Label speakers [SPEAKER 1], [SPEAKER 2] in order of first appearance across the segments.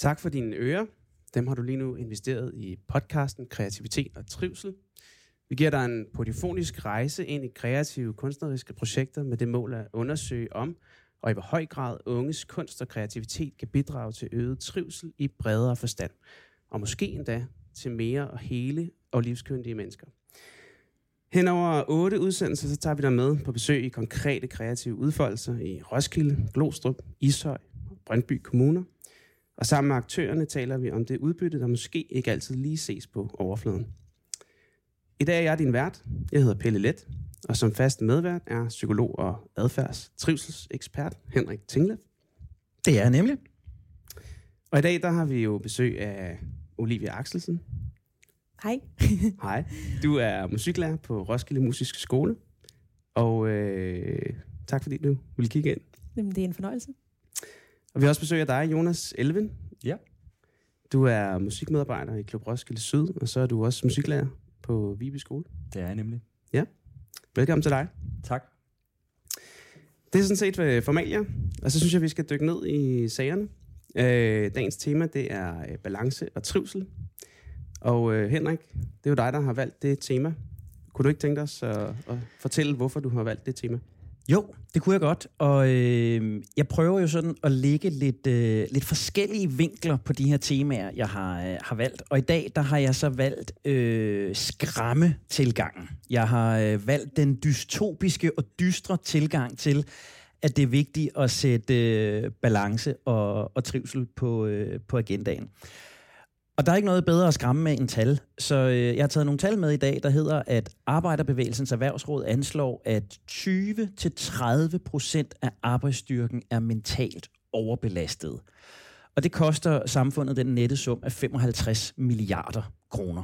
[SPEAKER 1] Tak for dine ører. Dem har du lige nu investeret i podcasten Kreativitet og Trivsel. Vi giver dig en polyfonisk rejse ind i kreative kunstneriske projekter med det mål at undersøge om, og i hvor høj grad unges kunst og kreativitet kan bidrage til øget trivsel i bredere forstand, og måske endda til mere og hele og livskyndige mennesker. Henover otte udsendelser, så tager vi dig med på besøg i konkrete kreative udfoldelser i Roskilde, Glostrup, Ishøj og Brøndby Kommuner. Og sammen med aktørerne taler vi om det udbytte, der måske ikke altid lige ses på overfladen. I dag er jeg din vært. Jeg hedder Pelle Let, og som fast medvært er psykolog og adfærds trivselsekspert Henrik Tinglev.
[SPEAKER 2] Det er jeg nemlig.
[SPEAKER 1] Og i dag der har vi jo besøg af Olivia Axelsen.
[SPEAKER 3] Hej.
[SPEAKER 1] Hej. Du er musiklærer på Roskilde Musiske Skole. Og øh, tak fordi du ville kigge ind.
[SPEAKER 3] Jamen, det er en fornøjelse.
[SPEAKER 1] Og vi har også besøg af dig, Jonas Elven.
[SPEAKER 2] Ja.
[SPEAKER 1] Du er musikmedarbejder i Klub Roskilde Syd, og så er du også musiklærer på Viby Skole.
[SPEAKER 2] Det er jeg nemlig.
[SPEAKER 1] Ja. Velkommen til dig.
[SPEAKER 2] Tak.
[SPEAKER 1] Det er sådan set formalia, og så synes jeg, vi skal dykke ned i sagerne. Øh, dagens tema, det er øh, balance og trivsel. Og øh, Henrik, det er jo dig, der har valgt det tema. Kunne du ikke tænke dig os at, at fortælle, hvorfor du har valgt det tema?
[SPEAKER 2] Jo, det kunne jeg godt, og øh, jeg prøver jo sådan at lægge lidt, øh, lidt forskellige vinkler på de her temaer, jeg har, øh, har valgt. Og i dag, der har jeg så valgt øh, skræmme-tilgangen. Jeg har øh, valgt den dystopiske og dystre tilgang til, at det er vigtigt at sætte øh, balance og, og trivsel på, øh, på agendaen. Og der er ikke noget bedre at skræmme med end tal. Så øh, jeg har taget nogle tal med i dag, der hedder, at Arbejderbevægelsens Erhvervsråd anslår, at 20-30 procent af arbejdsstyrken er mentalt overbelastet. Og det koster samfundet den nette sum af 55 milliarder kroner.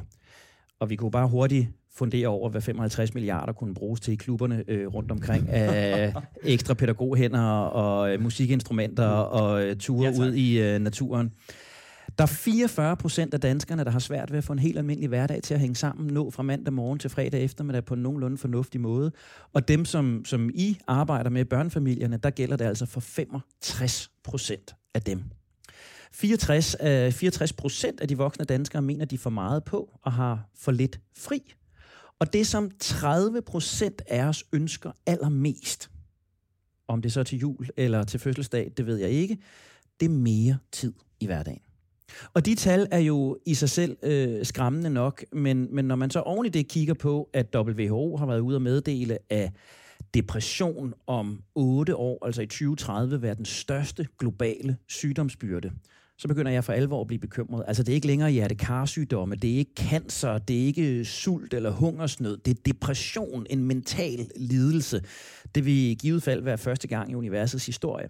[SPEAKER 2] Og vi kunne bare hurtigt fundere over, hvad 55 milliarder kunne bruges til i klubberne øh, rundt omkring af ekstra pædagoghænder og øh, musikinstrumenter og øh, ture
[SPEAKER 1] Ja,
[SPEAKER 2] ja,
[SPEAKER 1] tak.
[SPEAKER 2] ud i øh, naturen. Der er 44 procent af danskerne, der har svært ved at få en helt almindelig hverdag til at hænge sammen, nå fra mandag morgen til fredag eftermiddag på en nogenlunde fornuftig måde. Og dem, som, som I arbejder med, børnefamilierne, der gælder det altså for 65 procent af dem. 64, øh, 64 procent af de voksne danskere mener, de får meget på og har for lidt fri. Og det, som 30 procent af os ønsker allermest, om det så er til jul eller til fødselsdag, det ved jeg ikke, det er mere tid i hverdagen. Og de tal er jo i sig selv øh, skræmmende nok, men, men når man så oven i det kigger på, at WHO har været ude og meddele, at depression om 8 år, altså i 2030, være den største globale sygdomsbyrde, så begynder jeg for alvor at blive bekymret. Altså det er ikke længere hjertekarsygdomme, det er ikke cancer, det er ikke øh, sult eller hungersnød, det er depression, en mental lidelse. Det vil i givet fald være første gang i universets historie.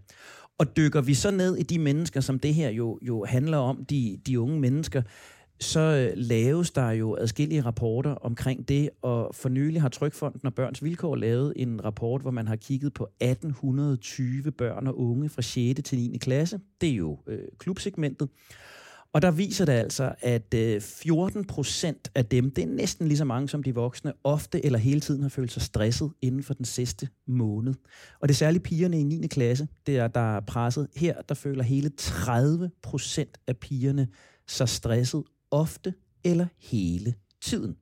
[SPEAKER 2] Og dykker vi så ned i de mennesker, som det her jo, jo handler om, de, de unge mennesker, så øh, laves der jo adskillige rapporter omkring det, og for nylig har Trykfonden og Børns Vilkår lavet en rapport, hvor man har kigget på 1820 børn og unge fra 6. til 9. klasse. Det er jo øh, klubsegmentet. Og der viser det altså, at øh, 14 procent af dem, det er næsten lige så mange som de voksne, ofte eller hele tiden har følt sig stresset inden for den sidste måned. Og det er særligt pigerne i 9. klasse, det er, der er presset. Her, der føler hele 30 procent af pigerne sig stresset ofte eller hele tiden.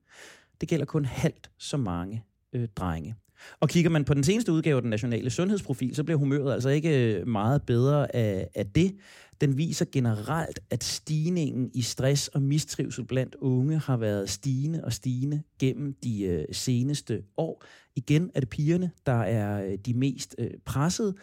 [SPEAKER 2] Det gælder kun halvt så mange øh, drenge. Og kigger man på den seneste udgave af den nationale sundhedsprofil, så bliver humøret altså ikke øh, meget bedre af, af det. Den viser generelt, at stigningen i stress og mistrivsel blandt unge har været stigende og stigende gennem de øh, seneste år. Igen er det pigerne, der er øh, de mest øh, pressede,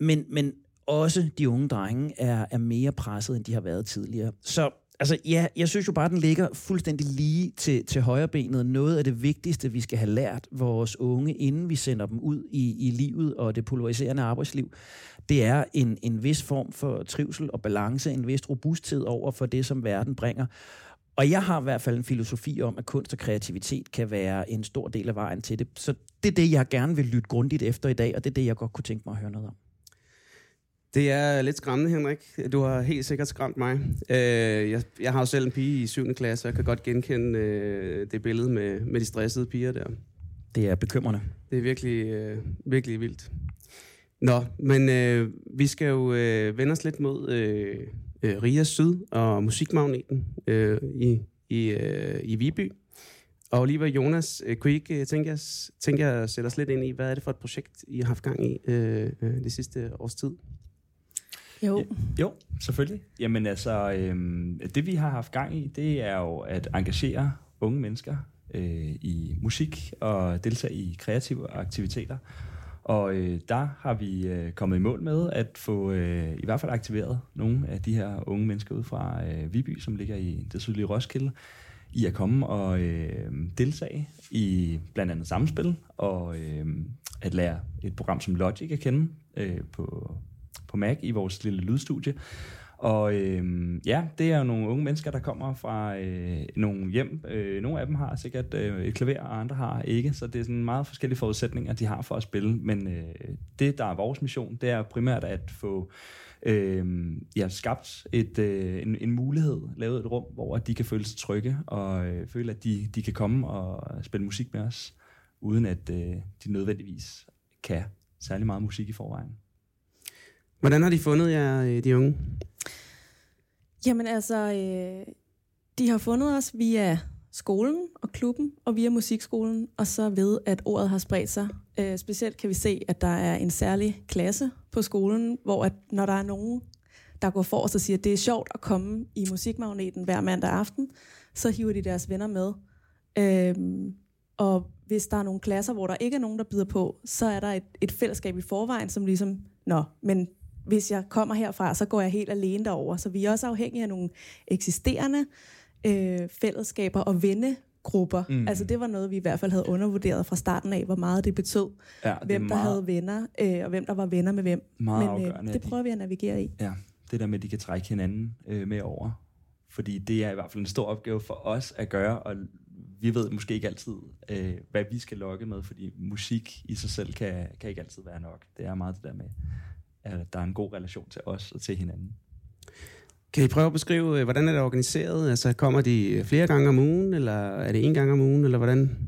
[SPEAKER 2] men, men også de unge drenge er, er mere pressede, end de har været tidligere. Så altså, ja, jeg synes jo bare, den ligger fuldstændig lige til, til højrebenet. Noget af det vigtigste, vi skal have lært vores unge, inden vi sender dem ud i, i livet og det polariserende arbejdsliv, det er en, en vis form for trivsel og balance, en vis robusthed over for det, som verden bringer. Og jeg har i hvert fald en filosofi om, at kunst og kreativitet kan være en stor del af vejen til det. Så det er det, jeg gerne vil lytte grundigt efter i dag, og det er det, jeg godt kunne tænke mig at høre noget om.
[SPEAKER 1] Det er lidt skræmmende, Henrik. Du har helt sikkert skræmt mig. Øh, jeg, jeg har jo selv en pige i 7. klasse, og jeg kan godt genkende øh, det billede med, med de stressede piger der.
[SPEAKER 2] Det er bekymrende.
[SPEAKER 1] Det er virkelig, øh, virkelig vildt. Nå, men øh, vi skal jo øh, vende os lidt mod øh, øh, Ria Syd og Musikmagneten øh, i, i, øh, i Viby. Og Oliver Jonas, øh, kunne I ikke øh, tænke jer, tænke jer at sætte os lidt ind i, hvad er det for et projekt, I har haft gang i øh, øh, det sidste års tid?
[SPEAKER 3] Jo.
[SPEAKER 4] Jo, selvfølgelig. Jamen altså, øhm, det vi har haft gang i, det er jo at engagere unge mennesker øh, i musik og deltage i kreative aktiviteter. Og øh, der har vi øh, kommet i mål med at få øh, i hvert fald aktiveret nogle af de her unge mennesker ud fra øh, Viby, som ligger i det sydlige Roskilde, i at komme og øh, deltage i blandt andet samspil og øh, at lære et program som Logic at kende øh, på, på Mac i vores lille lydstudie. Og øh, ja, det er jo nogle unge mennesker, der kommer fra øh, nogle hjem. Øh, nogle af dem har sikkert øh, et klaver, og andre har ikke. Så det er sådan meget forskellige forudsætninger, de har for at spille. Men øh, det, der er vores mission, det er primært at få øh, ja, skabt et, øh, en, en mulighed, lavet et rum, hvor de kan føle sig trygge, og øh, føle, at de, de kan komme og spille musik med os, uden at øh, de nødvendigvis kan særlig meget musik i forvejen.
[SPEAKER 1] Hvordan har de fundet jer, øh, de unge?
[SPEAKER 3] Jamen altså, øh, de har fundet os via skolen og klubben, og via musikskolen, og så ved, at ordet har spredt sig. Øh, specielt kan vi se, at der er en særlig klasse på skolen, hvor at når der er nogen, der går for og siger, at det er sjovt at komme i musikmagneten hver mandag aften, så hiver de deres venner med. Øhm, og hvis der er nogle klasser, hvor der ikke er nogen, der byder på, så er der et, et fællesskab i forvejen, som ligesom, nå, men hvis jeg kommer herfra, så går jeg helt alene derover. Så vi er også afhængige af nogle eksisterende øh, fællesskaber og vennegrupper. Mm. Altså det var noget, vi i hvert fald havde undervurderet fra starten af, hvor meget det betød.
[SPEAKER 4] Ja,
[SPEAKER 3] hvem der
[SPEAKER 4] meget,
[SPEAKER 3] havde venner, øh, og hvem der var venner med hvem.
[SPEAKER 4] Meget
[SPEAKER 3] Men øh, det prøver vi at navigere i.
[SPEAKER 4] Ja, det der med, at de kan trække hinanden øh, med over. Fordi det er i hvert fald en stor opgave for os at gøre, og vi ved måske ikke altid, øh, hvad vi skal lokke med, fordi musik i sig selv kan, kan ikke altid være nok. Det er meget det der med, at der er en god relation til os og til hinanden.
[SPEAKER 1] Kan I prøve at beskrive, øh, hvordan er det organiseret? Altså kommer de flere gange om ugen, eller er det en gang om ugen, eller hvordan?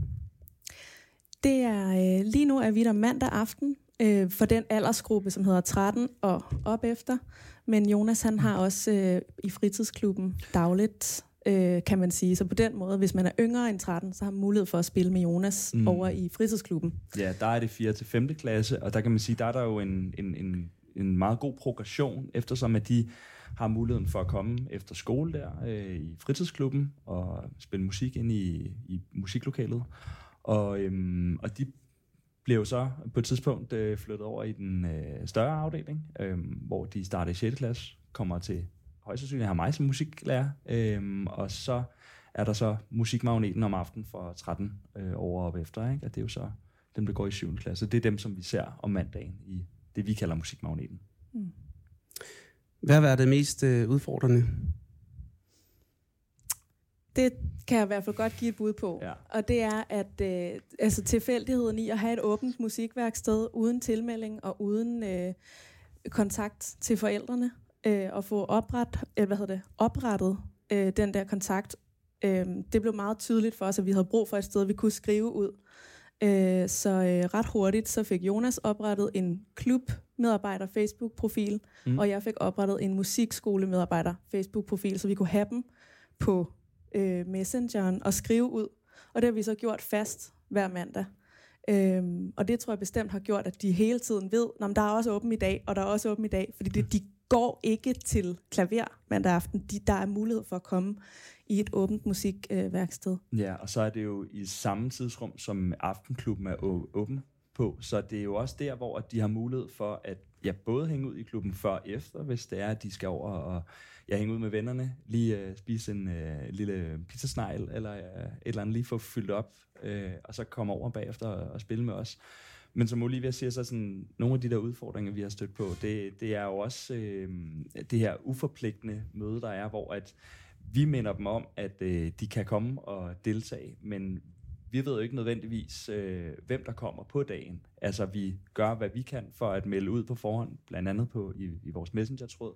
[SPEAKER 3] Det er, øh, lige nu er vi der mandag aften øh, for den aldersgruppe, som hedder 13 og op efter. Men Jonas han har også øh, i fritidsklubben dagligt, øh, kan man sige. Så på den måde, hvis man er yngre end 13, så har man mulighed for at spille med Jonas
[SPEAKER 4] mm.
[SPEAKER 3] over i fritidsklubben.
[SPEAKER 4] Ja, der er det 4. til 5. klasse, og der kan man sige, der er der jo en, en, en, en meget god progression, eftersom at de har muligheden for at komme efter skole der øh, i fritidsklubben og spille musik ind i, i musiklokalet. Og, øhm, og de blev så på et tidspunkt øh, flyttet over i den øh, større afdeling, øh, hvor de starter i 6. klasse, kommer til højst sandsynligt har mig som musiklærer, øh, og så er der så musikmagneten om aftenen for 13 øh, over og op efter, ikke? og det er jo så dem, der går i 7. klasse. Det er dem, som vi ser om mandagen i det, vi kalder musikmagneten.
[SPEAKER 1] Hvad har været det mest øh, udfordrende?
[SPEAKER 3] Det kan jeg i hvert fald godt give et bud på.
[SPEAKER 4] Ja.
[SPEAKER 3] Og det er, at øh, altså tilfældigheden i at have et åbent musikværksted uden tilmelding og uden øh, kontakt til forældrene, øh, og få opret, øh, hvad hedder det, oprettet øh, den der kontakt, øh, det blev meget tydeligt for os, at vi havde brug for et sted, vi kunne skrive ud. Øh, så øh, ret hurtigt så fik Jonas oprettet en klubmedarbejder Facebook-profil,
[SPEAKER 4] Mm.
[SPEAKER 3] og jeg fik oprettet en musikskolemedarbejder Facebook-profil, så vi kunne have dem på øh, Messengeren og skrive ud. Og det har vi så gjort fast hver mandag. Øhm, og det tror jeg bestemt har gjort, at de hele tiden ved, at der er også åben i dag, og der er også åben i dag. Fordi det, de går ikke til klaver mandag aften. De, der er mulighed for at komme i et åbent musikværksted.
[SPEAKER 4] Øh, ja, og så er det jo i samme tidsrum, som Aftenklubben er åben på. Så det er jo også der, hvor de har mulighed for at ja, både hænge ud i klubben før og efter, hvis det er, at de skal over og ja, hænge ud med vennerne, lige øh, spise en øh, lille pizzasnegl, eller øh, et eller andet, lige få fyldt op, øh, og så komme over bagefter og, og spille med os. Men som Olivia siger, så sådan, nogle af de der udfordringer, vi har stødt på, det, det er jo også øh, det her uforpligtende møde, der er, hvor at vi minder dem om, at øh, de kan komme og deltage, men vi ved jo ikke nødvendigvis, øh, hvem der kommer på dagen. Altså, vi gør, hvad vi kan for at melde ud på forhånd, blandt andet på, i, i vores messenger-tråd,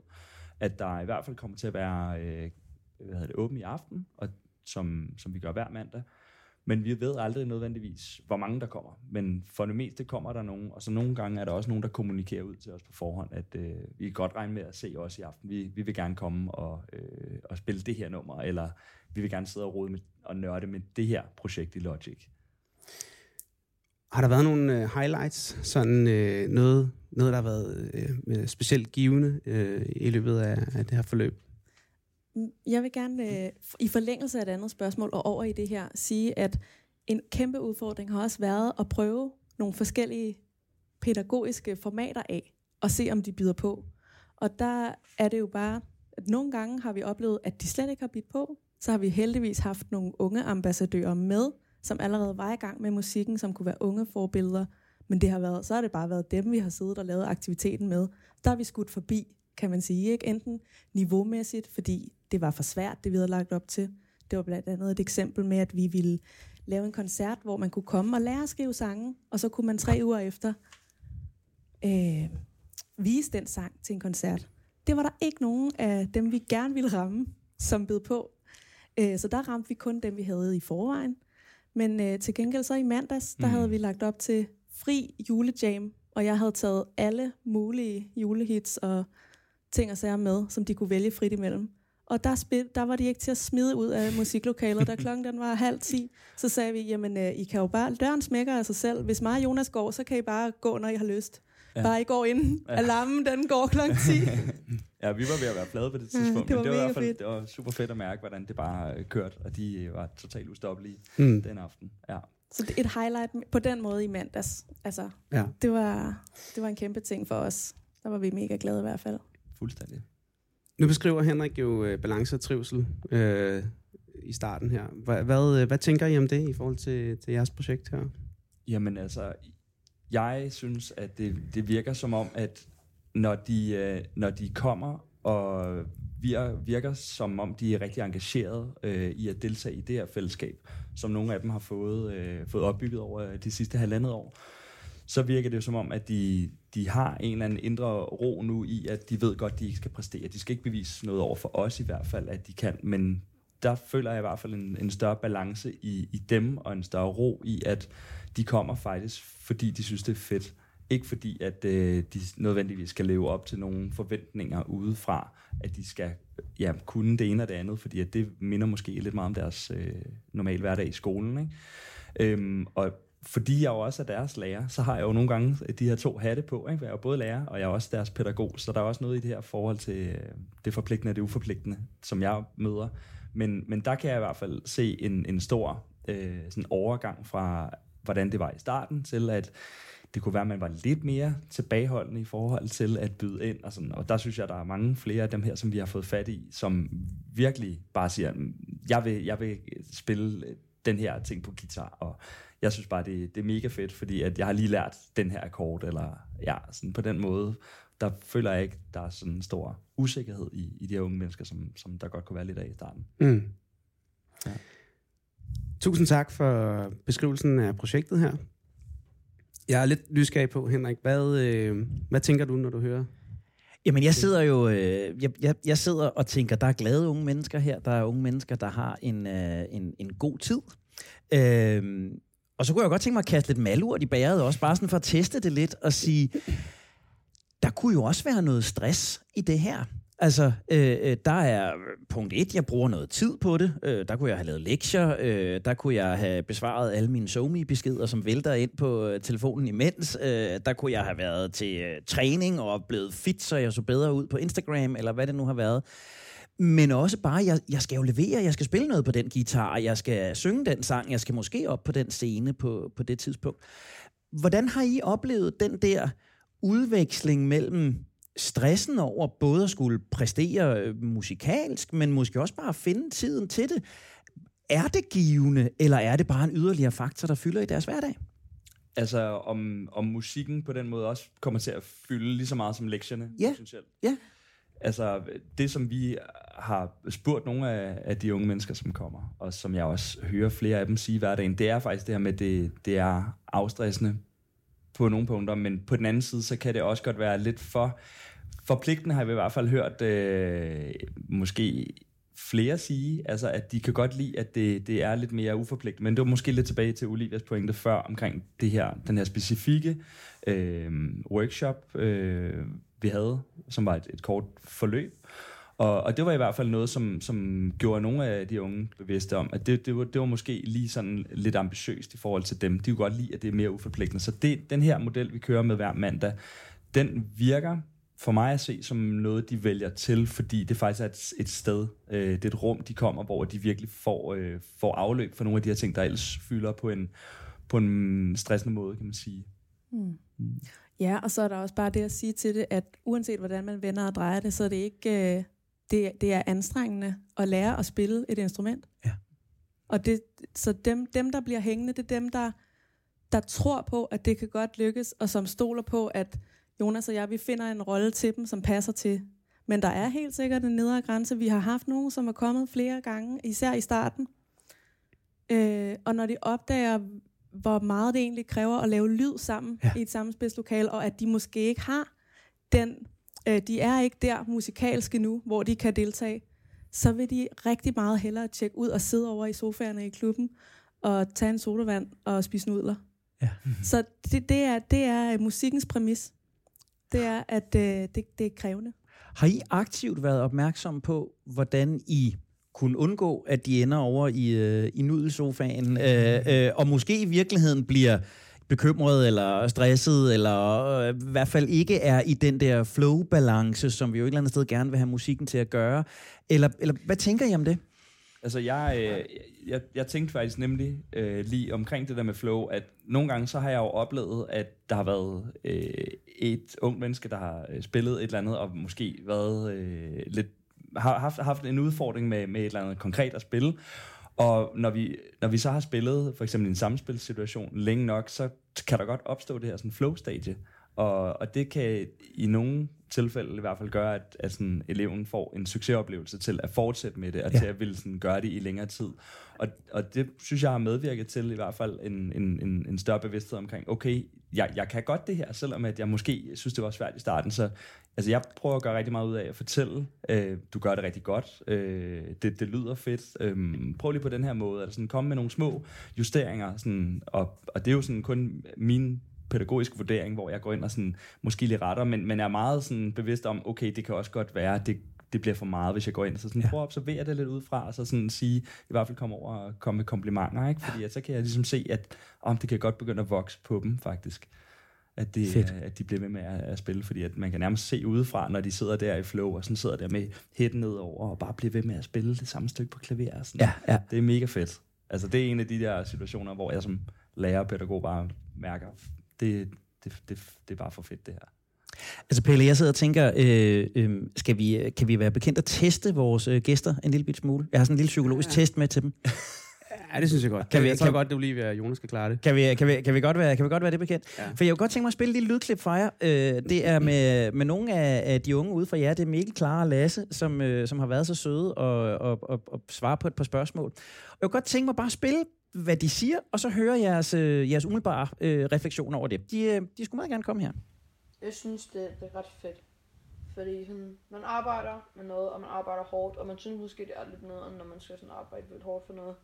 [SPEAKER 4] at der i hvert fald kommer til at være øh, hvad hedder det, åben i aften, og som, som vi gør hver mandag. Men vi ved aldrig nødvendigvis, hvor mange der kommer. Men for det meste kommer der nogen, og så nogle gange er der også nogen, der kommunikerer ud til os på forhånd, at øh, vi kan godt regne med at se os i aften. Vi, vi vil gerne komme og, øh, og spille det her nummer, eller vi vil gerne sidde og rode med, og nørde med det her projekt i Logic.
[SPEAKER 1] Har der været nogle øh, highlights, sådan øh, noget, noget, der har været øh, specielt givende øh, i løbet af, af det her forløb?
[SPEAKER 3] Jeg vil gerne øh, i forlængelse af et andet spørgsmål og over i det her sige, at en kæmpe udfordring har også været at prøve nogle forskellige pædagogiske formater af og se, om de byder på. Og der er det jo bare, at nogle gange har vi oplevet, at de slet ikke har bidt på. Så har vi heldigvis haft nogle unge ambassadører med, som allerede var i gang med musikken, som kunne være unge forbilleder. Men det har været, så har det bare været dem, vi har siddet og lavet aktiviteten med. Der har vi skudt forbi, kan man sige. Ikke? Enten niveaumæssigt, fordi det var for svært, det vi havde lagt op til. Det var blandt andet et eksempel med, at vi ville lave en koncert, hvor man kunne komme og lære at skrive sange, og så kunne man tre uger efter øh, vise den sang til en koncert. Det var der ikke nogen af dem, vi gerne ville ramme, som bed på. Øh, så der ramte vi kun dem, vi havde i forvejen. Men øh, til gengæld så i mandags, der mm. havde vi lagt op til fri julejam, og jeg havde taget alle mulige julehits og ting og sager med, som de kunne vælge frit imellem. Og der, spil, der var de ikke til at smide ud af musiklokalet, da klokken den var halv ti. Så sagde vi, jamen øh, I kan jo bare, døren smækker af sig selv. Hvis mig og Jonas går, så kan I bare gå, når I har lyst. Ja. Bare I går ind. Ja. Alarmen, den går klokken 10.
[SPEAKER 4] ja, vi var ved at være flade på det tidspunkt. det var, men det var i hvert fald fedt. det var super fedt at mærke, hvordan det bare øh, kørte, og de var totalt ustoppelige mm. den aften. Ja.
[SPEAKER 3] Så det et highlight på den måde i mandags. Altså, ja. det, var, det var en kæmpe ting for os. Der var vi mega glade i hvert fald.
[SPEAKER 4] Fuldstændig.
[SPEAKER 1] Nu beskriver Henrik jo øh, balance og trivsel øh, i starten her. Hvad, hvad, øh, hvad tænker I om det i forhold til, til jeres projekt her?
[SPEAKER 4] Jamen altså, jeg synes, at det, det virker som om, at når de, øh, når de kommer og virker, virker som om, de er rigtig engageret øh, i at deltage i det her fællesskab, som nogle af dem har fået, øh, fået opbygget over de sidste halvandet år, så virker det jo som om, at de, de har en eller anden indre ro nu i, at de ved godt, at de ikke skal præstere. De skal ikke bevise noget over for os i hvert fald, at de kan, men der føler jeg i hvert fald en, en større balance i, i dem, og en større ro i, at de kommer faktisk, fordi de synes, det er fedt. Ikke fordi, at øh, de nødvendigvis skal leve op til nogle forventninger udefra, at de skal ja, kunne det ene og det andet, fordi at det minder måske lidt meget om deres øh, normale hverdag i skolen. Ikke? Øhm, og fordi jeg jo også er deres lærer, så har jeg jo nogle gange øh, de her to hatte på. Ikke? Jeg er jo både lærer, og jeg er også deres pædagog, så der er også noget i det her forhold til øh, det forpligtende og det uforpligtende, som jeg møder. Men, men der kan jeg i hvert fald se en, en stor øh, sådan overgang fra, hvordan det var i starten, til at det kunne være, at man var lidt mere tilbageholdende i forhold til at byde ind. Og, sådan. og der synes jeg, der er mange flere af dem her, som vi har fået fat i, som virkelig bare siger, mm, jeg vil, jeg vil spille den her ting på guitar, og jeg synes bare, det, det er mega fedt, fordi at jeg har lige lært den her akkord, eller ja, sådan på den måde, der føler jeg ikke, der er sådan en stor usikkerhed i, i de her unge mennesker, som, som der godt kunne være lidt af i starten. Mm.
[SPEAKER 1] Ja. Tusind tak for beskrivelsen af projektet her. Jeg er lidt nysgerrig på, Henrik, hvad, øh, hvad tænker du, når du hører
[SPEAKER 2] Jamen, jeg sidder jo øh, jeg, jeg, jeg sidder og tænker, der er glade unge mennesker her. Der er unge mennesker, der har en, øh, en, en god tid. Øh, og så kunne jeg godt tænke mig at kaste lidt malurt i bæret også, bare sådan for at teste det lidt og sige, der kunne jo også være noget stress i det her. Altså, øh, øh, der er punkt et, jeg bruger noget tid på det. Øh, der kunne jeg have lavet lektier. Øh, der kunne jeg have besvaret alle mine SoMe-beskeder, som vælter ind på øh, telefonen imens. Øh, der kunne jeg have været til øh, træning og blevet fit, så jeg så bedre ud på Instagram, eller hvad det nu har været. Men også bare, jeg, jeg skal jo levere, jeg skal spille noget på den guitar, jeg skal synge den sang, jeg skal måske op på den scene på, på det tidspunkt. Hvordan har I oplevet den der udveksling mellem stressen over både at skulle præstere øh, musikalsk, men måske også bare finde tiden til det? Er det givende, eller er det bare en yderligere faktor, der fylder i deres hverdag?
[SPEAKER 4] Altså, om, om musikken på den måde også kommer til at fylde lige så meget som lektierne,
[SPEAKER 2] ja. Ja.
[SPEAKER 4] Altså, det som vi har spurgt nogle af, af de unge mennesker, som kommer, og som jeg også hører flere af dem sige hverdagen, det er faktisk det her med, at det, det er afstressende på nogle punkter, men på den anden side, så kan det også godt være lidt for forpligtende, har vi i hvert fald hørt, øh, måske flere sige, altså at de kan godt lide, at det, det er lidt mere uforpligtende, men det var måske lidt tilbage til Olivias pointe før omkring det her, den her specifikke øh, workshop, øh, vi havde, som var et, et kort forløb, og, og det var i hvert fald noget, som, som gjorde nogle af de unge bevidste om, at det, det, var, det var måske lige sådan lidt ambitiøst i forhold til dem. De kunne godt lide, at det er mere uforpligtende. Så det, den her model, vi kører med hver mandag, den virker for mig at se som noget, de vælger til, fordi det faktisk er et, et sted, øh, det er et rum, de kommer, hvor de virkelig får, øh, får afløb for nogle af de her ting, der ellers fylder på en, på en stressende måde, kan man sige.
[SPEAKER 3] Mm. Mm. Ja, og så er der også bare det at sige til det, at uanset hvordan man vender og drejer det, så er det ikke... Øh, det, det er anstrengende at lære at spille et instrument.
[SPEAKER 2] Ja.
[SPEAKER 3] Og det, så dem, dem, der bliver hængende, det er dem, der, der tror på, at det kan godt lykkes, og som stoler på, at Jonas og jeg, vi finder en rolle til dem, som passer til. Men der er helt sikkert en nedre grænse. Vi har haft nogen, som er kommet flere gange, især i starten. Øh, og når de opdager, hvor meget det egentlig kræver at lave lyd sammen ja. i et samspilslokale, og at de måske ikke har den, øh, de er ikke der musikalske nu, hvor de kan deltage, så vil de rigtig meget hellere tjekke ud og sidde over i sofaerne i klubben, og tage en sodavand og spise nudler.
[SPEAKER 2] Ja.
[SPEAKER 3] Så det, det, er, det er musikkens præmis det er, at øh, det, det er krævende.
[SPEAKER 2] Har I aktivt været opmærksom på, hvordan I kunne undgå, at de ender over i, øh, i nudelsofaen, øh, øh, og måske i virkeligheden bliver bekymret eller stresset, eller øh, i hvert fald ikke er i den der flow-balance, som vi jo et eller andet sted gerne vil have musikken til at gøre. Eller, eller hvad tænker I om det?
[SPEAKER 4] Altså, jeg, øh, jeg, jeg tænkte faktisk nemlig øh, lige omkring det der med flow, at nogle gange så har jeg jo oplevet, at der har været øh, et ung menneske, der har øh, spillet et eller andet, og måske været øh, lidt, har haft, haft en udfordring med, med et eller andet konkret at spille. Og når vi, når vi så har spillet for eksempel en samspilssituation længe nok, så kan der godt opstå det her sådan flow-stadie. Og, og det kan i nogle tilfælde i hvert fald gøre, at, at sådan, eleven får en succesoplevelse til at fortsætte med det, og ja. til at ville sådan, gøre det i længere tid. Og, og det synes jeg har medvirket til i hvert fald en, en, en, en større bevidsthed omkring, okay, jeg, jeg kan godt det her, selvom at jeg måske synes, det var svært i starten. Så altså, jeg prøver at gøre rigtig meget ud af at fortælle, øh, du gør det rigtig godt, øh, det, det lyder fedt, øh, prøv lige på den her måde, altså sådan, komme med nogle små justeringer, sådan, og, og det er jo sådan kun min pædagogisk vurdering, hvor jeg går ind og sådan, måske lige retter, men, men er meget sådan bevidst om, okay, det kan også godt være, det, det bliver for meget, hvis jeg går ind. Så sådan, ja. prøv at observere det lidt udefra, og så sådan sige, i hvert fald komme over og komme med komplimenter, ikke? Fordi at så kan jeg ligesom se, at om det kan godt begynde at vokse på dem, faktisk. At, det, Fedt. at de bliver ved med at, at, spille, fordi at man kan nærmest se udefra, når de sidder der i flow, og sådan sidder der med hætten nedover, og bare bliver ved med at spille det samme stykke på klaver. Sådan.
[SPEAKER 2] Ja, ja.
[SPEAKER 4] Det er mega fedt. Altså, det er en af de der situationer, hvor jeg som lærer og pædagog bare mærker, det, det, det, det er bare for fedt, det her.
[SPEAKER 2] Altså Pelle, jeg sidder og tænker, øh, øh, skal vi, kan vi være bekendt at teste vores øh, gæster en lille bit smule? Jeg har sådan en lille psykologisk ja. test med til dem.
[SPEAKER 1] Ja, det synes jeg godt. Kan vi, jeg tror kan, godt, det Olivia og Jonas skal klare det.
[SPEAKER 2] Kan vi, kan vi, kan vi, godt, være, kan vi godt være det bekendt? Ja. For jeg kunne godt tænke mig at spille et lille lydklip fra jer. Øh, det er med, med nogle af, af de unge ude fra jer. Det er Mikkel, Clara og Lasse, som, øh, som har været så søde og, og, og, og svare på et par spørgsmål. Og jeg kunne godt tænke mig bare at spille hvad de siger, og så høre jeres, øh, jeres umiddelbare øh, refleksion over det. De, øh, de skulle meget gerne komme her.
[SPEAKER 5] Jeg synes, det, det er ret fedt. Fordi sådan, man arbejder med noget, og man arbejder hårdt, og man synes måske, det er lidt noget, når man skal sådan arbejde lidt hårdt for noget.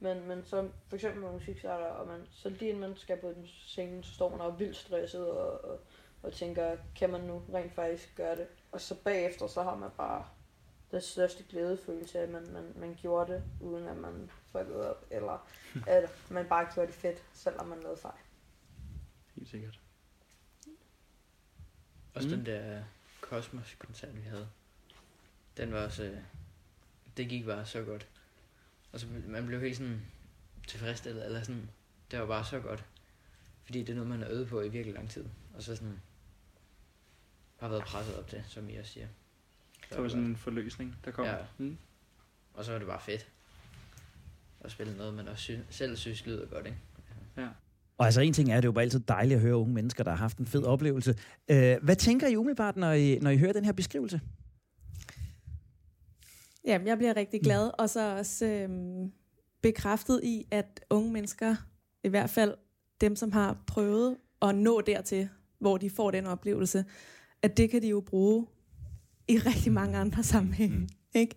[SPEAKER 5] Men, men så for eksempel med musikstarter, og man, så lige inden man skal på den scene, så står man og vildt stresset og, og, og tænker, kan man nu rent faktisk gøre det? Og så bagefter, så har man bare den største glædefølelse, at man, man, man gjorde det, uden at man fuckede op, eller at man bare gjorde det fedt, selvom man lavede fejl.
[SPEAKER 4] Helt sikkert.
[SPEAKER 6] Også mm. den der Cosmos-koncert, vi havde. Den var også... Det gik bare så godt. Og så man blev helt sådan tilfredsstillet, eller sådan... Det var bare så godt. Fordi det er noget, man har øvet på i virkelig lang tid. Og så sådan... Har været presset op til, som I også siger.
[SPEAKER 4] Så det var sådan en forløsning, der kom.
[SPEAKER 6] Ja. Mm. Og så var det bare fedt. At spille noget, man også sy- selv synes lyder godt, ikke?
[SPEAKER 2] Ja. Og altså en ting er, det er jo bare altid dejligt at høre unge mennesker, der har haft en fed oplevelse. Øh, hvad tænker I umiddelbart, når I, når I hører den her beskrivelse?
[SPEAKER 3] Jamen, jeg bliver rigtig glad, mm. og så også øhm, bekræftet i, at unge mennesker, i hvert fald dem, som har prøvet at nå dertil, hvor de får den oplevelse, at det kan de jo bruge i rigtig mange andre sammenhænge. Mm. Ikke?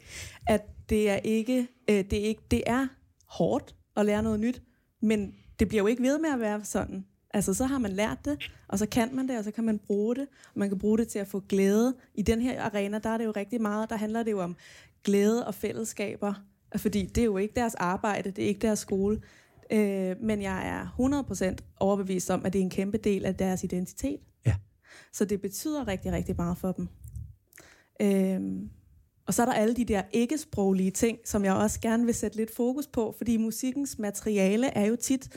[SPEAKER 3] At det er ikke, øh, det er ikke, det er hårdt at lære noget nyt, men det bliver jo ikke ved med at være sådan. Altså, så har man lært det, og så kan man det, og så kan man bruge det. Og man kan bruge det til at få glæde. I den her arena, der er det jo rigtig meget, der handler det jo om glæde og fællesskaber. Fordi det er jo ikke deres arbejde, det er ikke deres skole. Øh, men jeg er 100% overbevist om, at det er en kæmpe del af deres identitet.
[SPEAKER 2] Ja.
[SPEAKER 3] Så det betyder rigtig, rigtig meget for dem. Øh, og så er der alle de der ikke-sproglige ting, som jeg også gerne vil sætte lidt fokus på, fordi musikkens materiale er jo tit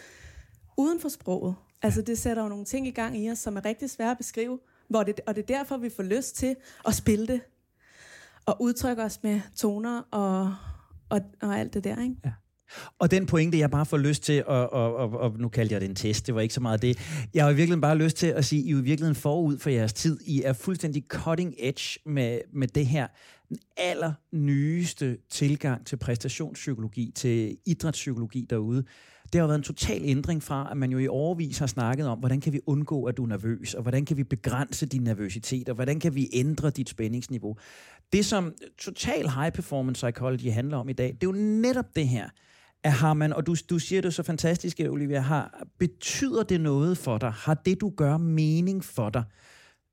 [SPEAKER 3] uden for sproget. Altså det sætter jo nogle ting i gang i os, som er rigtig svære at beskrive, hvor det, og det er derfor, vi får lyst til at spille det, og udtrykke os med toner og, og, og alt det der, ikke?
[SPEAKER 2] Ja. Og den pointe, jeg bare får lyst til, og, og, og, og nu kaldte jeg det en test, det var ikke så meget det. Jeg har i virkeligheden bare lyst til at sige, I er i virkeligheden forud for jeres tid. I er fuldstændig cutting edge med, med det her. Den aller nyeste tilgang til præstationspsykologi, til idrætspsykologi derude. Det har været en total ændring fra, at man jo i overvis har snakket om, hvordan kan vi undgå, at du er nervøs, og hvordan kan vi begrænse din nervøsitet, og hvordan kan vi ændre dit spændingsniveau. Det, som total high performance psychology handler om i dag, det er jo netop det her, at har man, og du, du siger det så fantastisk, Olivia, har, betyder det noget for dig? Har det, du gør, mening for dig?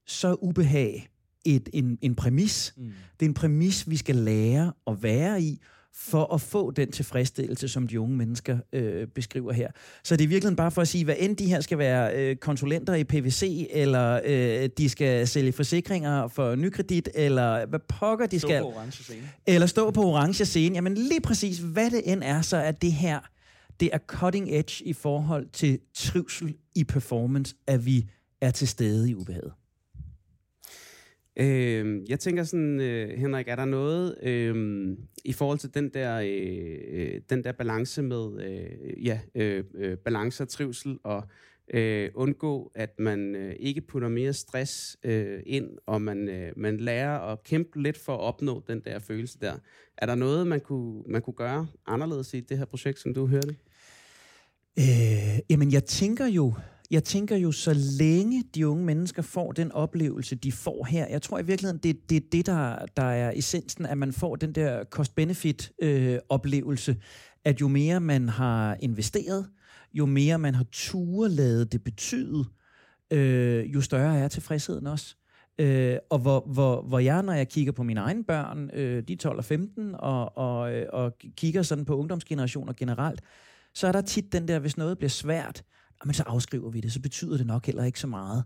[SPEAKER 2] Så ubehag et, en, en præmis. Mm. Det er en præmis, vi skal lære at være i, for at få den tilfredsstillelse, som de unge mennesker øh, beskriver her. Så det er virkelig bare for at sige, hvad end de her skal være øh, konsulenter i PVC, eller øh, de skal sælge forsikringer for nykredit, eller hvad pokker de
[SPEAKER 4] Stå
[SPEAKER 2] skal.
[SPEAKER 4] på orange scene.
[SPEAKER 2] Eller stå på orange scene. Jamen lige præcis, hvad det end er, så er det her, det er cutting edge i forhold til trivsel i performance, at vi er til stede i ubehaget.
[SPEAKER 1] Øh, jeg tænker sådan, øh, Henrik, er der noget øh, i forhold til den der, øh, øh, den der balance med øh, ja, øh, øh, balance og trivsel og øh, undgå, at man øh, ikke putter mere stress øh, ind, og man, øh, man lærer at kæmpe lidt for at opnå den der følelse der. Er der noget, man kunne, man kunne gøre anderledes i det her projekt, som du hørte?
[SPEAKER 2] Øh, jamen, jeg tænker jo, jeg tænker jo, så længe de unge mennesker får den oplevelse, de får her, jeg tror i virkeligheden, det, det er det, der, der er essensen, at man får den der cost-benefit-oplevelse, øh, at jo mere man har investeret, jo mere man har turladet det betyde, øh, jo større er tilfredsheden også. Øh, og hvor, hvor, hvor jeg, når jeg kigger på mine egne børn, øh, de er 12 og 15, og, og, øh, og kigger sådan på ungdomsgenerationer generelt, så er der tit den der, hvis noget bliver svært, men så afskriver vi det, så betyder det nok heller ikke så meget.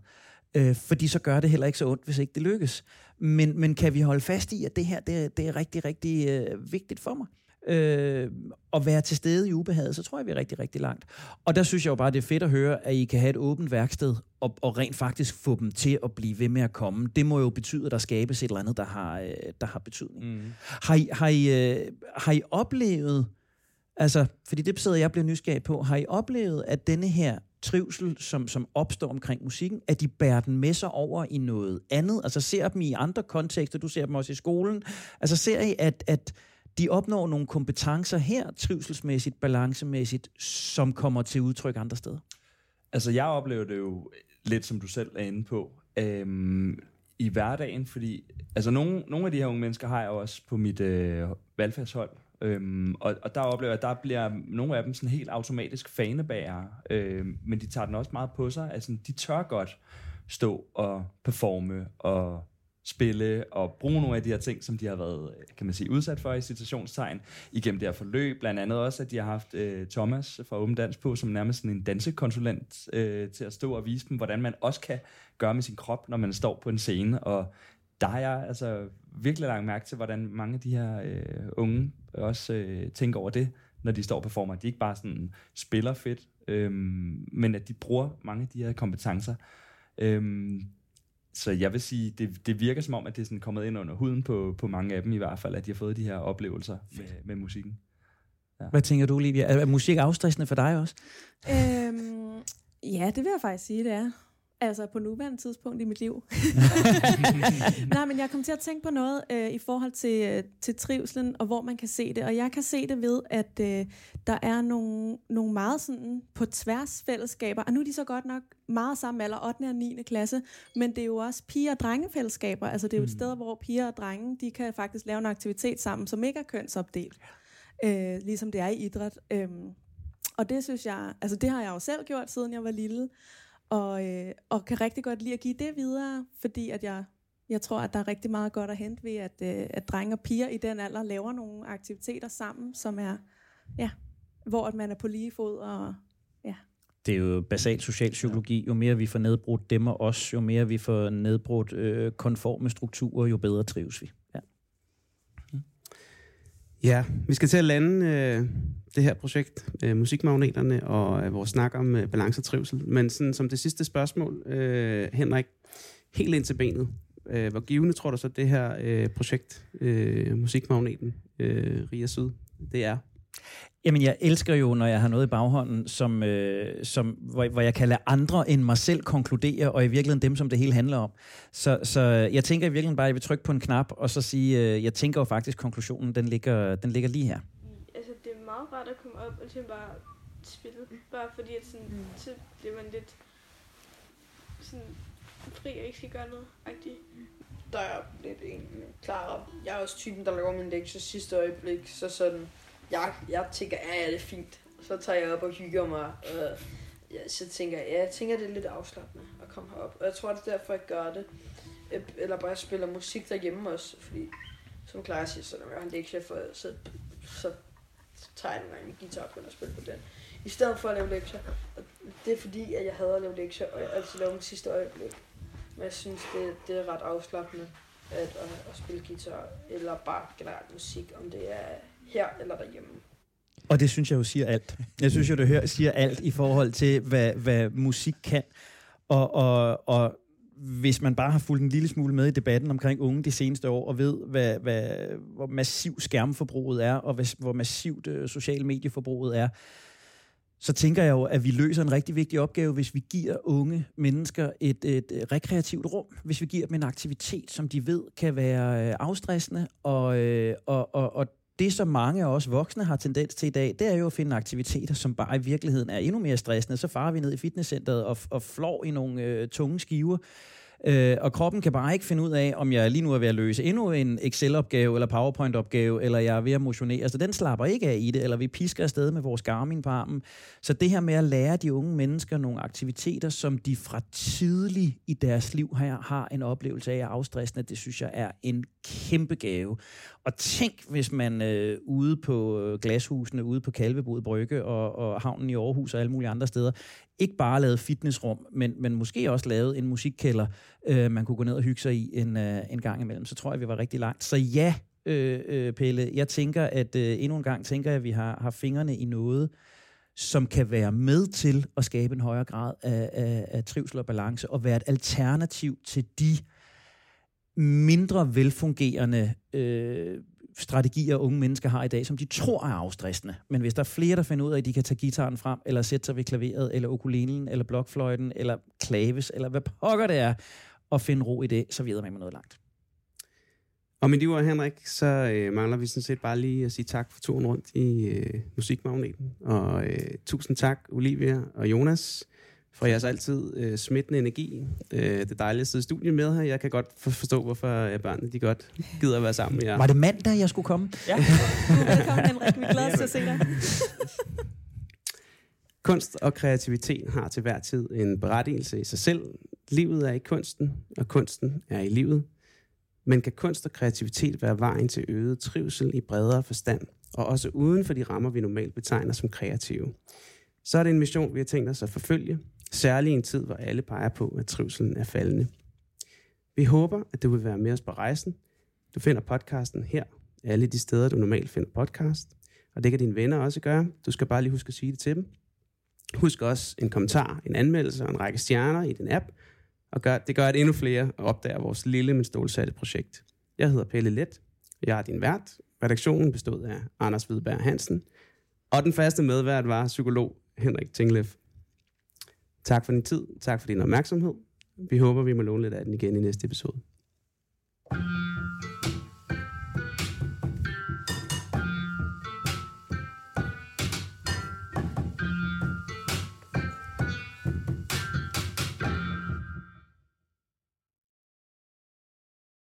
[SPEAKER 2] Øh, fordi så gør det heller ikke så ondt, hvis ikke det lykkes. Men, men kan vi holde fast i, at det her det, det er rigtig, rigtig øh, vigtigt for mig? Øh, at være til stede i ubehaget, så tror jeg, vi er rigtig, rigtig langt. Og der synes jeg jo bare, det er fedt at høre, at I kan have et åbent værksted, og, og rent faktisk få dem til at blive ved med at komme. Det må jo betyde, at der skabes et eller andet, der har, øh, der har betydning. Mm. Har, I, har, I, øh, har I oplevet, altså, fordi det sidder jeg bliver nysgerrig på, har I oplevet, at denne her trivsel, som, som opstår omkring musikken, at de bærer den med sig over i noget andet? Altså ser dem i andre kontekster, du ser dem også i skolen. Altså ser I, at, at de opnår nogle kompetencer her, trivselsmæssigt, balancemæssigt, som kommer til udtryk andre steder?
[SPEAKER 4] Altså, jeg oplever det jo lidt, som du selv er inde på, øhm, i hverdagen, fordi altså, nogle, nogle af de her unge mennesker har jeg også på mit øh, valgfærdshold, Øhm, og, og der oplever jeg, at der bliver nogle af dem sådan helt automatisk fanebærere, øhm, men de tager den også meget på sig. Altså, de tør godt stå og performe og spille og bruge nogle af de her ting, som de har været, kan man sige, udsat for i citationstegn igennem det her forløb. Blandt andet også, at de har haft øh, Thomas fra Åben Dans på, som nærmest sådan en dansekonsulent øh, til at stå og vise dem, hvordan man også kan gøre med sin krop, når man står på en scene. Og der har jeg altså virkelig lagt mærke til, hvordan mange af de her øh, unge også øh, tænker over det, når de står og performer. De ikke bare sådan spiller fedt, øh, men at de bruger mange af de her kompetencer. Øh, så jeg vil sige, det, det virker som om, at det er sådan kommet ind under huden på, på mange af dem i hvert fald, at de har fået de her oplevelser med, med musikken.
[SPEAKER 2] Ja. Hvad tænker du, Olivia? Er, er musik afstressende for dig også?
[SPEAKER 3] Øhm, ja, det vil jeg faktisk sige, det er. Altså på nuværende tidspunkt i mit liv. Nej, men jeg kom til at tænke på noget øh, i forhold til, øh, til trivselen, og hvor man kan se det. Og jeg kan se det ved, at øh, der er nogle, nogle meget sådan på tværs fællesskaber. Og nu er de så godt nok meget sammen alder 8. og 9. klasse, men det er jo også piger- og drengefællesskaber. Altså det er jo et sted, hvor piger og drenge, de kan faktisk lave en aktivitet sammen, som ikke er kønsopdelt. Øh, ligesom det er i idræt. Øhm, og det synes jeg, altså det har jeg jo selv gjort, siden jeg var lille og, øh, og kan rigtig godt lide at give det videre, fordi at jeg, jeg tror, at der er rigtig meget godt at hente ved, at, øh, at drenge og piger i den alder laver nogle aktiviteter sammen, som er, ja, hvor at man er på lige fod, og
[SPEAKER 2] Det er jo basal social psykologi. Jo mere vi får nedbrudt dem og os, jo mere vi får nedbrudt øh, konforme strukturer, jo bedre trives vi. Ja.
[SPEAKER 1] Vi skal til at lande øh, det her projekt, øh, Musikmagneterne, og øh, vores snak om øh, balance og trivsel. Men sådan, som det sidste spørgsmål, øh, Henrik, helt ind til benet. Øh, hvor givende tror du så, det her øh, projekt, øh, Musikmagneten, øh, Ria Syd, det er?
[SPEAKER 2] Jamen, jeg elsker jo, når jeg har noget i baghånden, som, øh, som, hvor, hvor jeg kan lade andre end mig selv konkludere, og i virkeligheden dem, som det hele handler om. Så, så jeg tænker i virkeligheden bare, at jeg vil trykke på en knap, og så sige, øh, jeg tænker jo faktisk, at konklusionen, den ligger, den ligger lige her.
[SPEAKER 7] Altså, det er meget rart at komme op og til bare spille. Bare fordi, at sådan, mm. så bliver man lidt sådan fri og ikke skal gøre noget. -agtig.
[SPEAKER 5] Der er lidt en klarere. Jeg er også typen, der laver min lektie sidste øjeblik, så sådan, jeg, jeg tænker, ja, ja, det er fint. Så tager jeg op og hygger mig. Og ja, så tænker jeg, ja, jeg tænker, det er lidt afslappende at komme herop. Og jeg tror, det er derfor, jeg gør det. Øh, eller bare spiller musik derhjemme også, fordi som Clara siger, så når jeg har en lektie, for, så, så tager jeg nogle gange min guitar og begynder at spille på den. I stedet for at lave lektier. Og det er fordi, at jeg hader at lave lektier, og jeg altid laver min sidste øjeblik. Men jeg synes, det, det er ret afslappende at, at, at spille guitar, eller bare generelt musik, om det er her eller derhjemme.
[SPEAKER 2] Og det synes jeg jo siger alt. Jeg synes jo, det hører, siger alt i forhold til, hvad, hvad musik kan. Og, og, og hvis man bare har fulgt en lille smule med i debatten omkring unge de seneste år, og ved, hvad, hvad, hvor massiv skærmforbruget er, og hvad, hvor massivt øh, social medieforbruget er, så tænker jeg jo, at vi løser en rigtig vigtig opgave, hvis vi giver unge mennesker et, et øh, rekreativt rum. Hvis vi giver dem en aktivitet, som de ved kan være øh, afstressende, øh, og, og, og, og det, som mange af os voksne har tendens til i dag, det er jo at finde aktiviteter, som bare i virkeligheden er endnu mere stressende. Så farer vi ned i fitnesscenteret og, og flår i nogle øh, tunge skiver. Øh, og kroppen kan bare ikke finde ud af, om jeg lige nu er ved at løse endnu en Excel-opgave eller PowerPoint-opgave, eller jeg er ved at motionere. Så den slapper ikke af i det, eller vi pisker afsted med vores Garmin på armen. Så det her med at lære de unge mennesker nogle aktiviteter, som de fra tidlig i deres liv har, har en oplevelse af at afstressende, det synes jeg er en kæmpe gave. Og tænk, hvis man øh, ude på øh, glashusene, ude på Kalvebod Brygge og, og havnen i Aarhus og alle mulige andre steder, ikke bare lavet fitnessrum, men, men måske også lavet en musikkælder, øh, man kunne gå ned og hygge sig i en, øh, en gang imellem. Så tror jeg, vi var rigtig langt. Så ja, øh, øh, Pelle, jeg tænker, at øh, endnu en gang tænker jeg, at vi har, har fingrene i noget, som kan være med til at skabe en højere grad af, af, af trivsel og balance, og være et alternativ til de mindre velfungerende øh, strategier, unge mennesker har i dag, som de tror er afstressende. Men hvis der er flere, der finder ud af, at de kan tage gitaren frem, eller sætte sig ved klaveret, eller ukulelen, eller blokfløjten, eller klaves, eller hvad pokker det er, og finde ro i det, så videre man med noget langt.
[SPEAKER 1] Og med de ord, Henrik, så øh, mangler vi sådan set bare lige at sige tak for turen rundt i øh, Musikmagneten. Og øh, tusind tak, Olivia og Jonas, for jeres altid øh, smittende energi. Øh, det er dejligt at sidde i studiet med her. Jeg kan godt for- forstå, hvorfor øh, børnene de godt gider at være sammen med jer.
[SPEAKER 2] Var det mandag, jeg skulle komme?
[SPEAKER 3] du er velkommen, Henrik. Vi glæder os til at se dig.
[SPEAKER 1] Kunst og kreativitet har til hver tid en berettigelse i sig selv. Livet er i kunsten, og kunsten er i livet. Men kan kunst og kreativitet være vejen til øget trivsel i bredere forstand, og også uden for de rammer, vi normalt betegner som kreative? Så er det en mission, vi har tænkt os at forfølge, særligt i en tid, hvor alle peger på, at trivselen er faldende. Vi håber, at du vil være med os på rejsen. Du finder podcasten her, alle de steder, du normalt finder podcast. Og det kan dine venner også gøre. Du skal bare lige huske at sige det til dem. Husk også en kommentar, en anmeldelse og en række stjerner i din app. Og gør, det gør, at endnu flere opdager vores lille, men stålsatte projekt. Jeg hedder Pelle Let. Jeg er din vært. Redaktionen bestod af Anders Hvidberg Hansen. Og den faste medvært var psykolog Henrik Tinglev. Tak for din tid. Tak for din opmærksomhed. Vi håber, vi må låne lidt af den igen i næste episode.